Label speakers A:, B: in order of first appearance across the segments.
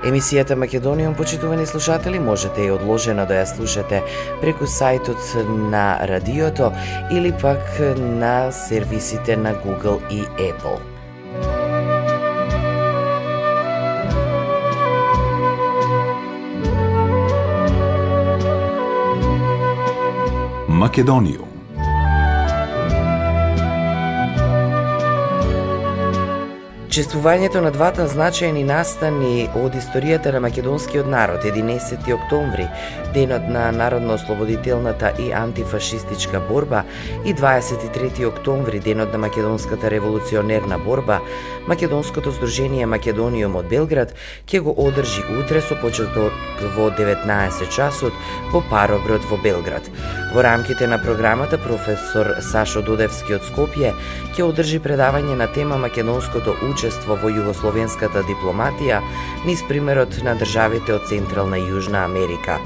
A: Емисијата Македонијум, почитувани слушатели, можете и одложено да ја слушате преку сајтот на радиото или пак на сервисите на Google и Apple.
B: Македонијум
A: Чествувањето на двата значајни настани од историјата на македонскиот народ 11 октомври, денот на народно-ослободителната и антифашистичка борба и 23 октомври, денот на македонската револуционерна борба, Македонското здружение Македониум од Белград ќе го одржи утре со почеток во 19 часот во Пароград во Белград. Во рамките на програмата професор Сашо Дудевски од Скопје ќе одржи предавање на тема Македонското учење учество во југословенската дипломатија низ примерот на државите од Централна и Јужна Америка.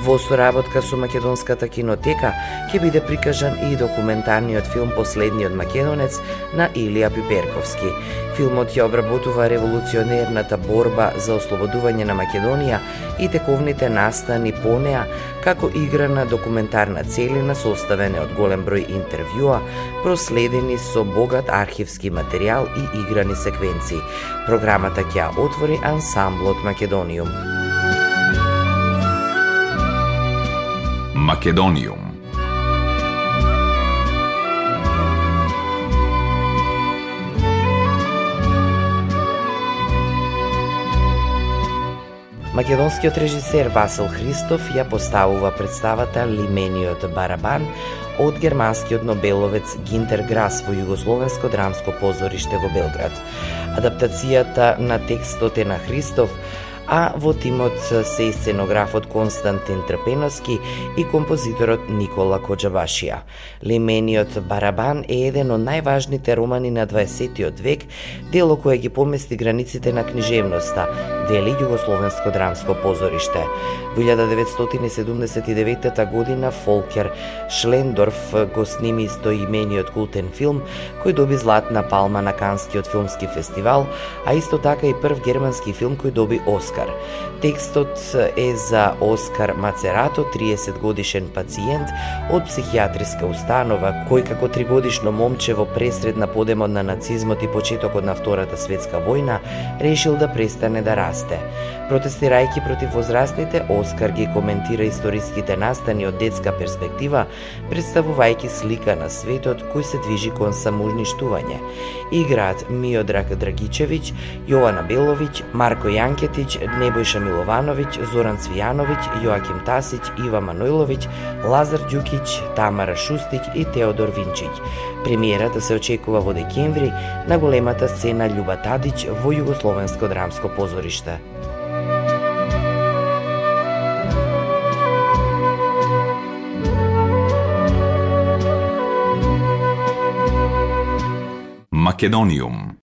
A: Во соработка со Македонската кинотека ќе биде прикажан и документарниот филм Последниот македонец на Илија Пиперковски. Филмот ја обработува револуционерната борба за ослободување на Македонија и тековните настани по неа, како играна документарна целина составена од голем број интервјуа, проследени со богат архивски материјал и играни секвенции. Програмата ќе отвори ансамблот Македониум.
B: Македониум.
A: Македонскиот режисер Васил Христов ја поставува представата Лимениот барабан од германскиот нобеловец Гинтер Грас во Југословенско драмско позориште во Белград. Адаптацијата на текстот е на Христов, а во тимот се и сценографот Константин Трпеновски и композиторот Никола Коджабашија. Лемениот барабан е еден од најважните романи на 20 век, дело кое ги помести границите на книжевноста, вели Југословенско драмско позориште. Во 1979 година Фолкер Шлендорф го сними истоимениот култен филм кој доби златна палма на Канскиот филмски фестивал, а исто така и прв германски филм кој доби Оскар Оскар. Текстот е за Оскар Мацерато, 30 годишен пациент од психијатриска установа, кој како тригодишно момче во пресред на подемот на нацизмот и почетокот на Втората светска војна, решил да престане да расте. Протестирајќи против возрастните, Оскар ги коментира историските настани од детска перспектива, представувајќи слика на светот кој се движи кон самоуништување. Играат Миодраг Драгичевиќ, Јована Беловиќ, Марко Јанкетиќ, Небојша Миловановиќ, Зоран Цвијановиќ, Јоаким Тасиќ, Ива Мануиловиќ, Лазар Ѓукиќ, Тамара Шустиќ и Теодор Винчиќ. Премиерата да се очекува во декември на големата сцена Љуба Тадиќ во Југословенско драмско позориште.
B: Македониум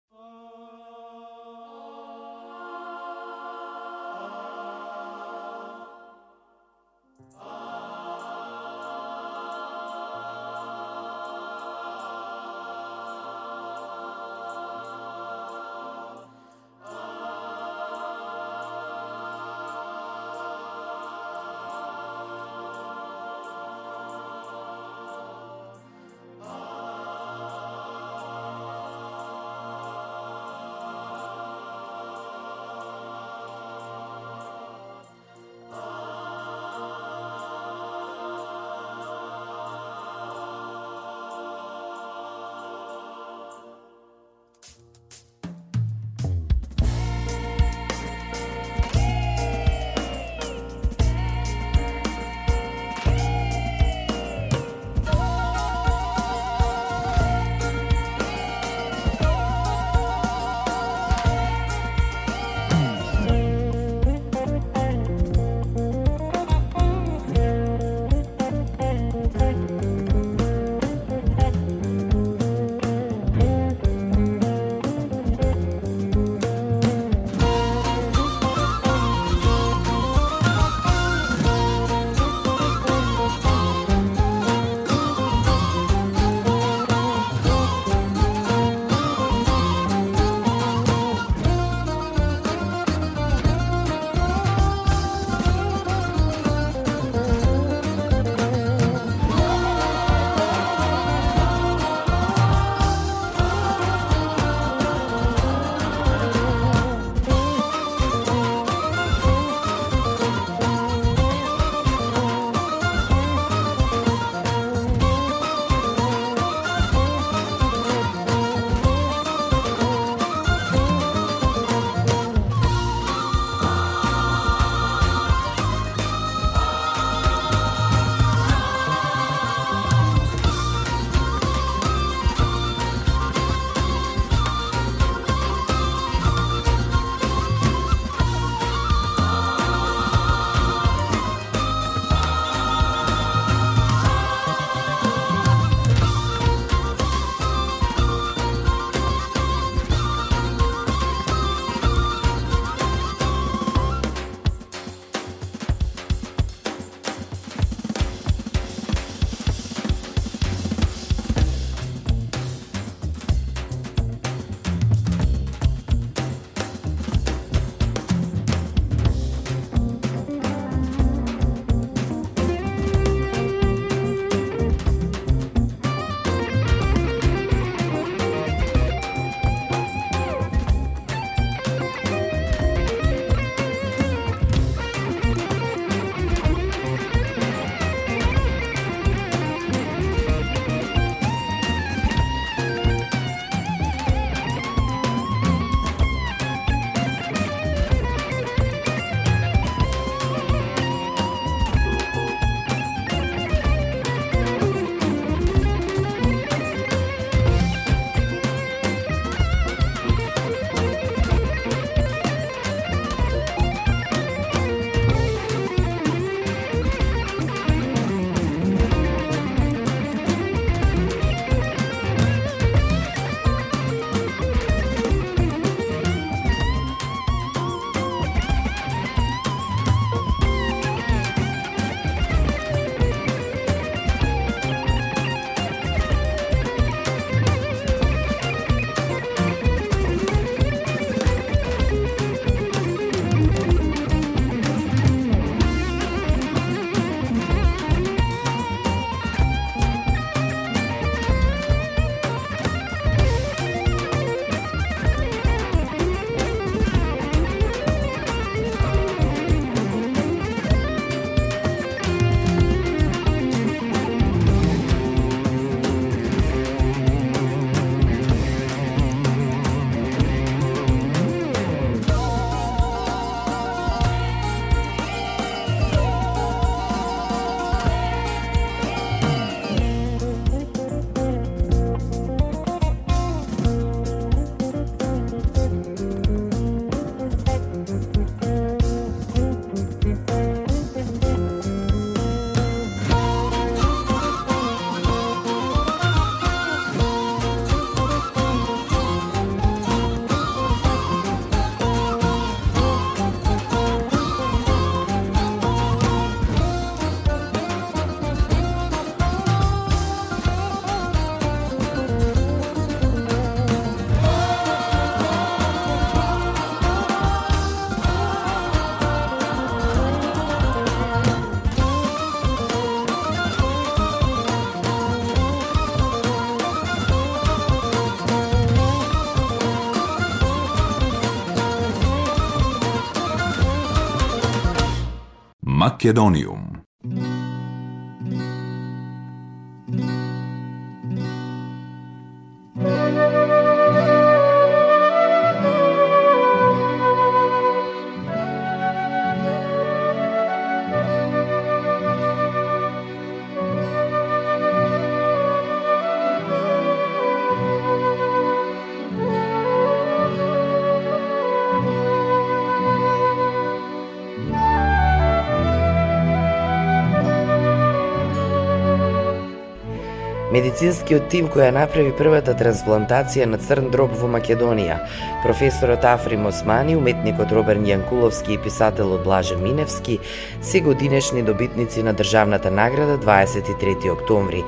B: Македониум
A: Медицинскиот тим која направи првата трансплантација на црн дроб во Македонија, професорот Африм Османи, уметникот Роберн Јанкуловски и писателот Блаже Миневски се годинешни добитници на државната награда 23 октомври,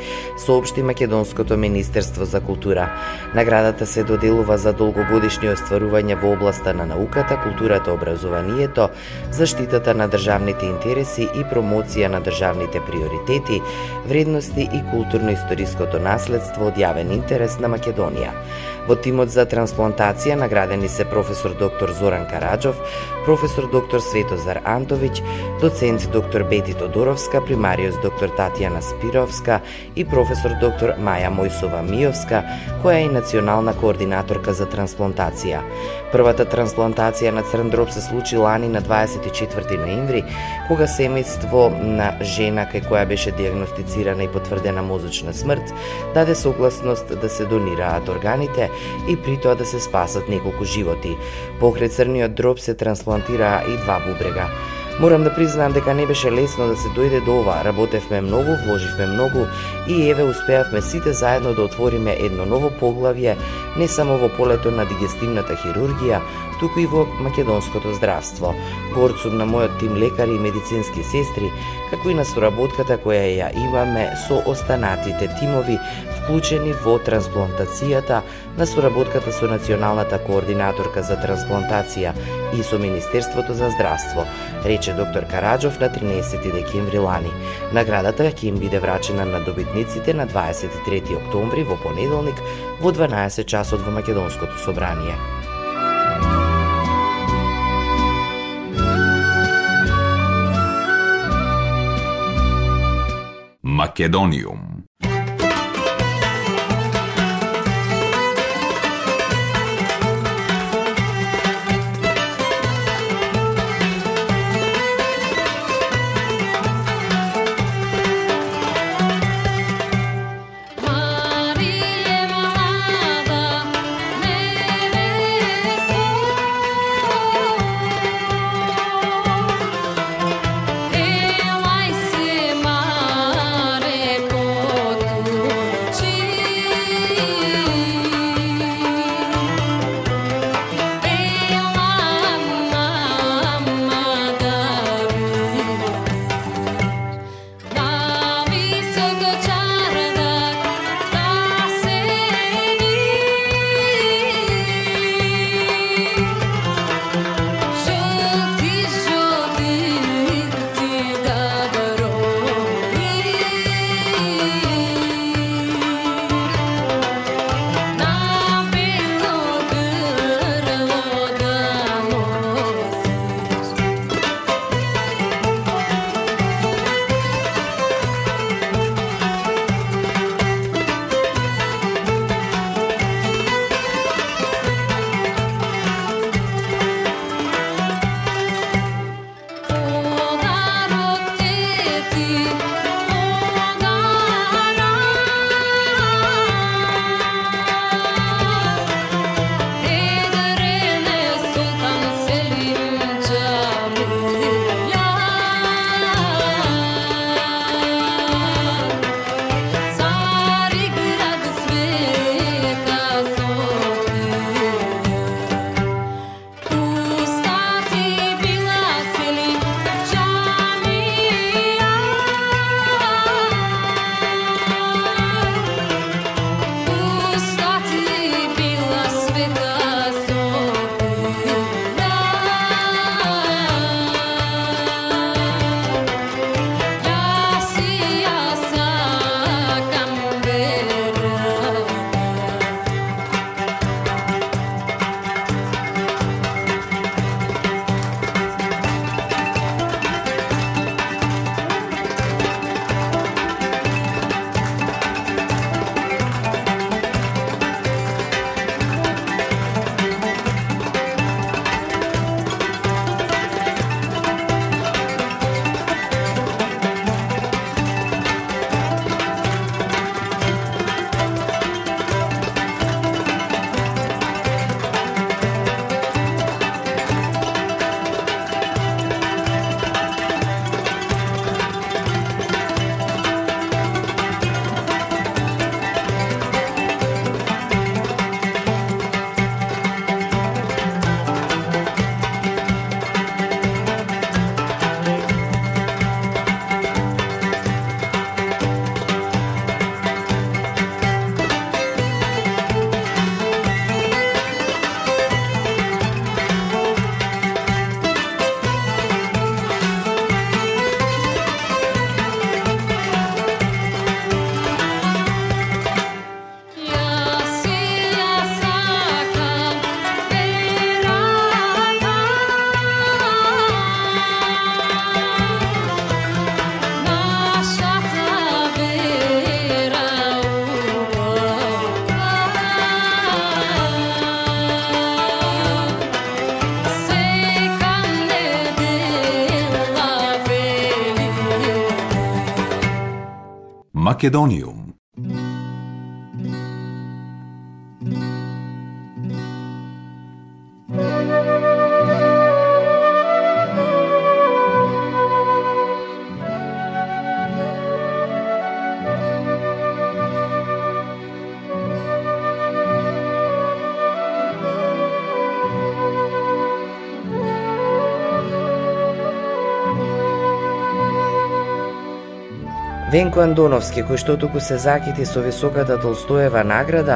A: соопшти Македонското Министерство за култура. Наградата се доделува за долгогодишни остварувања во областа на науката, културата, образованието, заштитата на државните интереси и промоција на државните приоритети, вредности и културно историски културското наследство од јавен интерес на Македонија. Во тимот за трансплантација наградени се професор доктор Зоран Караджов, професор доктор Светозар Антовиќ, доцент доктор Бети Тодоровска, примариус доктор Татјана Спировска и професор доктор Маја Мојсова Миовска, која е национална координаторка за трансплантација. Првата трансплантација на црн дроб се случи лани на 24 ноември, кога семејство на жена кај која беше диагностицирана и потврдена мозочна смрт, даде согласност да се донираат органите и при тоа да се спасат неколку животи. Покрај црниот дроб се трансплантираа и два бубрега. Морам да признаам дека не беше лесно да се дојде до ова. Работевме многу, вложивме многу и еве успеавме сите заедно да отвориме едно ново поглавје не само во полето на дигестивната хирургија, туку и во македонското здравство. Горцум на мојот тим лекари и медицински сестри, како и на соработката која ја имаме со останатите тимови вклучени во трансплантацијата на соработката со Националната координаторка за трансплантација и со Министерството за здравство, рече доктор Караджов на 13 декември лани. Наградата ќе им биде врачена на добитниците на 23 октомври во понеделник во 12 часот во Македонското собрание.
B: Македониум.
C: Македонијум.
A: Денко Андоновски, кој што туку се закити со високата Толстоева награда,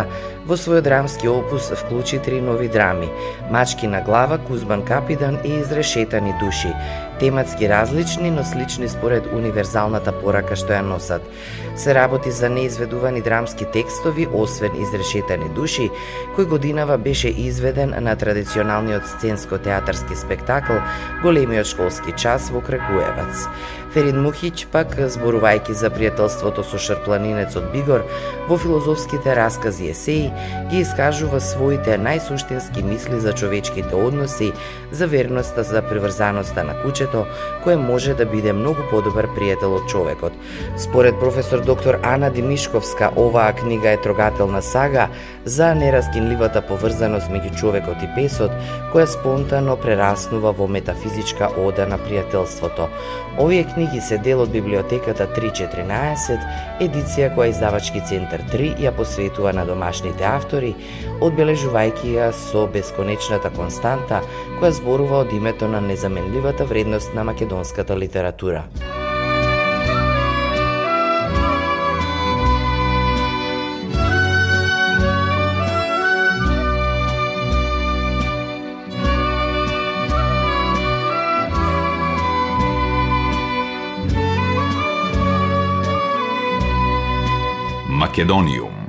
A: во својот драмски опус вклучи три нови драми – Мачки на глава, Кузбан Капидан и Изрешетани души, тематски различни, но слични според универзалната порака што ја носат. Се работи за неизведувани драмски текстови, освен изрешетани души, кој годинава беше изведен на традиционалниот сценско-театарски спектакл Големиот школски час во Крагуевац. Ферин Мухиќ пак, зборувајќи за пријателството со шарпланинецот Бигор, во филозофските раскази есеи, ги искажува своите најсуштински мисли за човечките односи, за верноста, за приврзаноста на кучето куќето, кое може да биде многу подобар пријател од човекот. Според професор доктор Ана Димишковска, оваа книга е трогателна сага за нераскинливата поврзаност меѓу човекот и песот, која спонтано прераснува во метафизичка ода на пријателството. Овие книги се дел од библиотеката 314, едиција која издавачки центар 3 ја посветува на домашните автори, одбележувајќи ја со бесконечната константа која зборува од името на незаменливата вредност на македонската литература.
C: Македониум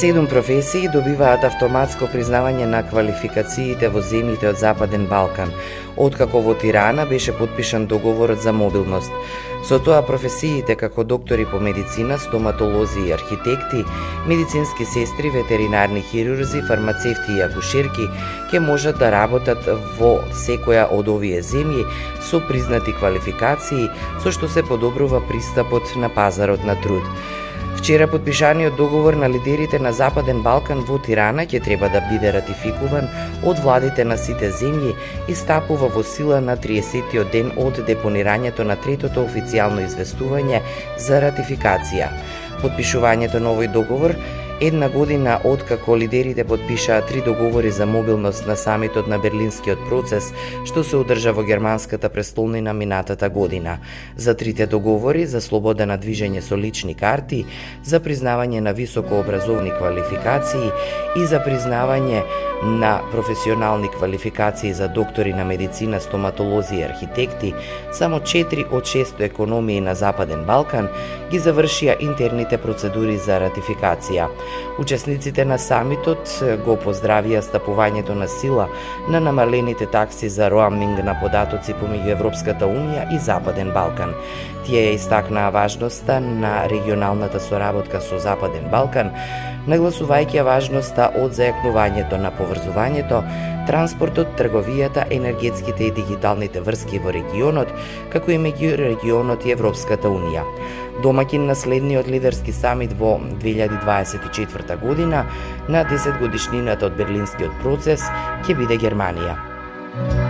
A: Седум професии добиваат автоматско признавање на квалификациите во земјите од Западен Балкан, откако во Тирана беше подпишан договорот за мобилност. Со тоа професиите како доктори по медицина, стоматолози и архитекти, медицински сестри, ветеринарни хирурзи, фармацевти и акушерки ќе можат да работат во секоја од овие земји со признати квалификации, со што се подобрува пристапот на пазарот на труд. Вчера подпишаниот договор на лидерите на Западен Балкан во Тирана ќе треба да биде ратификуван од владите на сите земји и стапува во сила на 30-тиот ден од депонирањето на третото официјално известување за ратификација. Подпишувањето на овој договор една година откако лидерите подпишаа три договори за мобилност на самитот на Берлинскиот процес, што се одржа во германската престолнина минатата година. За трите договори за слобода на движење со лични карти, за признавање на високообразовни квалификации и за признавање на професионални квалификации за доктори на медицина, стоматолози и архитекти, само 4 од 6 економии на Западен Балкан ги завршија интерните процедури за ратификација. Учесниците на самитот го поздравија стапувањето на сила на намалените такси за роаминг на податоци помеѓу Европската Унија и Западен Балкан. Тие ја истакнаа важноста на регионалната соработка со Западен Балкан, нагласувајќи важноста од зајакнувањето на поврзувањето, транспортот, трговијата, енергетските и дигиталните врски во регионот, како и меѓу регионот и Европската Унија. Домакин на следниот лидерски самит во 2024 година на 10 годишнината од Берлинскиот процес ќе биде Германија.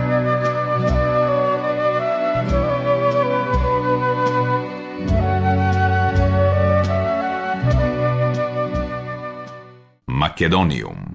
C: Македониум.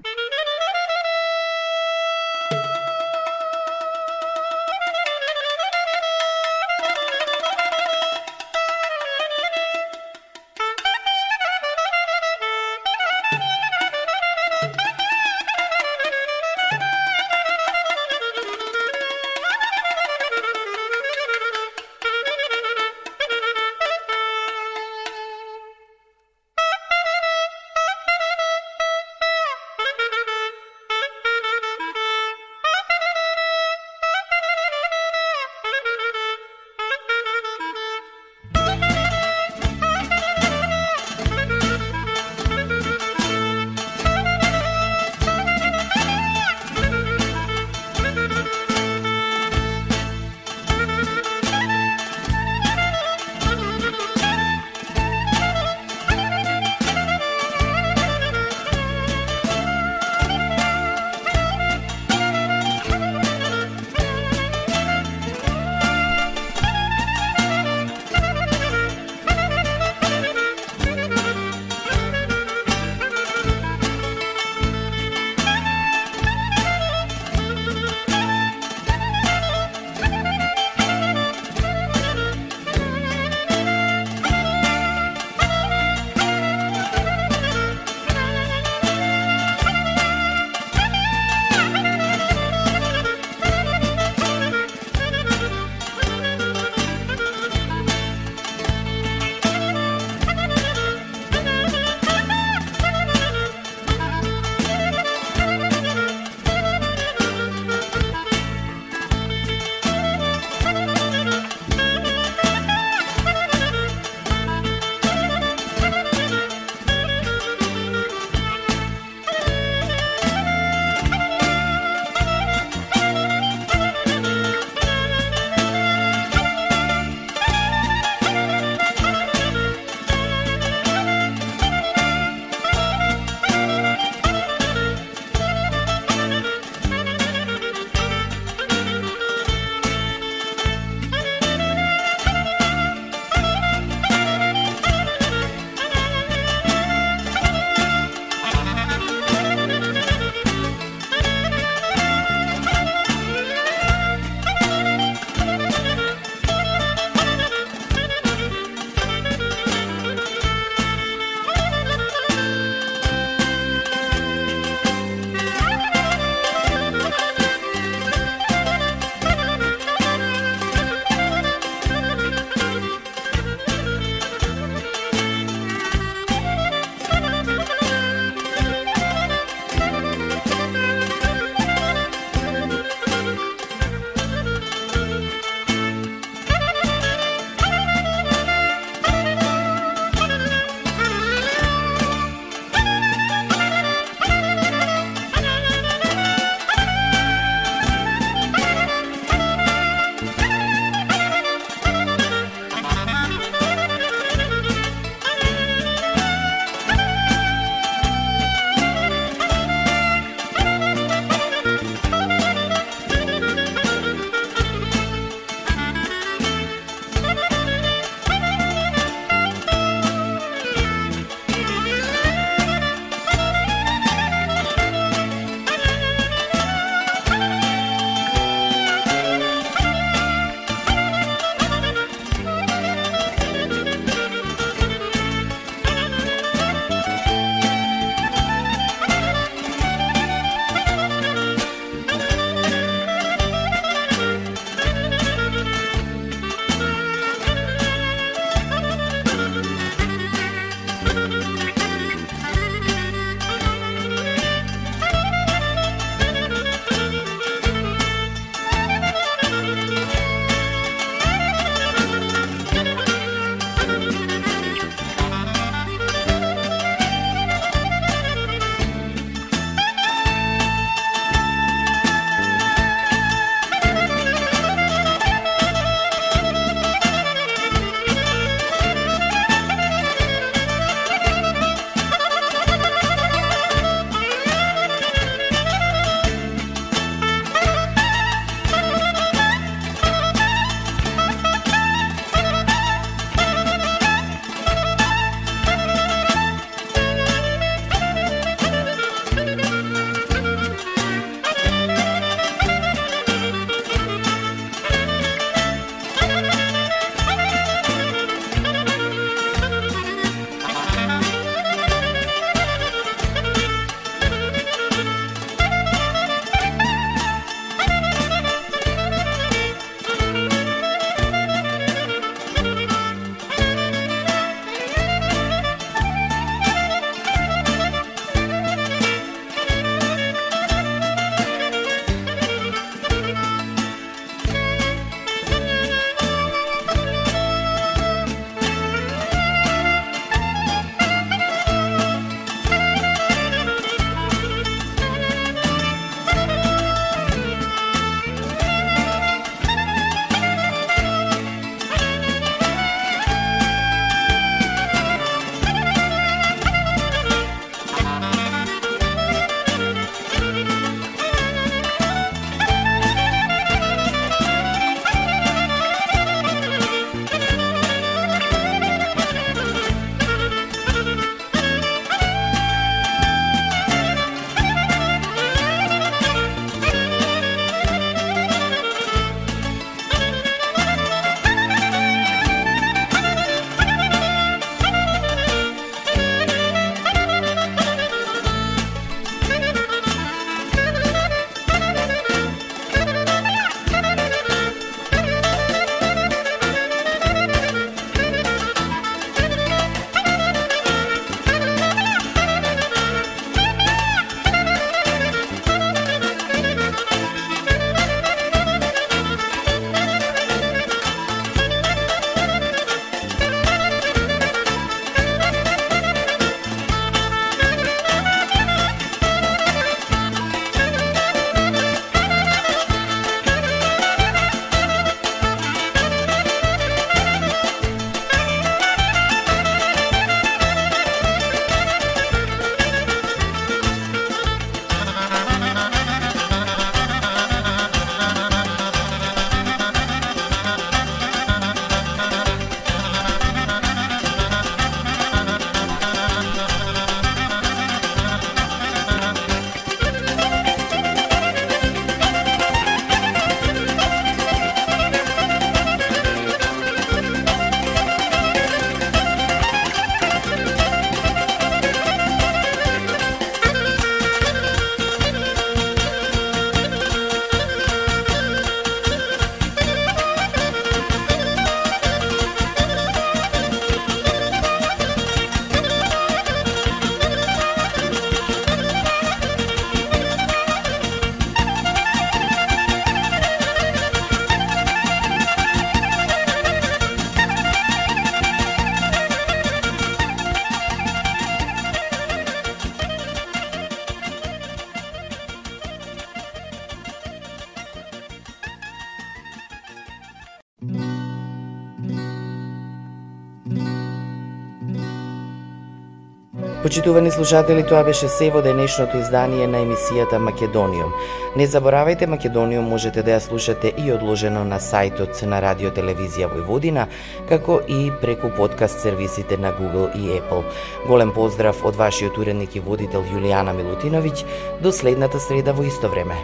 A: Почитувани слушатели, тоа беше се во денешното издание на емисијата Македониум. Не заборавајте, Македониум можете да ја слушате и одложено на сајтот на Радио Телевизија Војводина, како и преку подкаст сервисите на Google и Apple. Голем поздрав од вашиот уредник и водител Јулијана Милутиновиќ. До следната среда во исто време.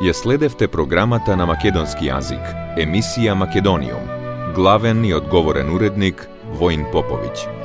B: Ја следевте програмата на македонски јазик, емисија Македониум. Главен и одговорен уредник Воин Поповиќ.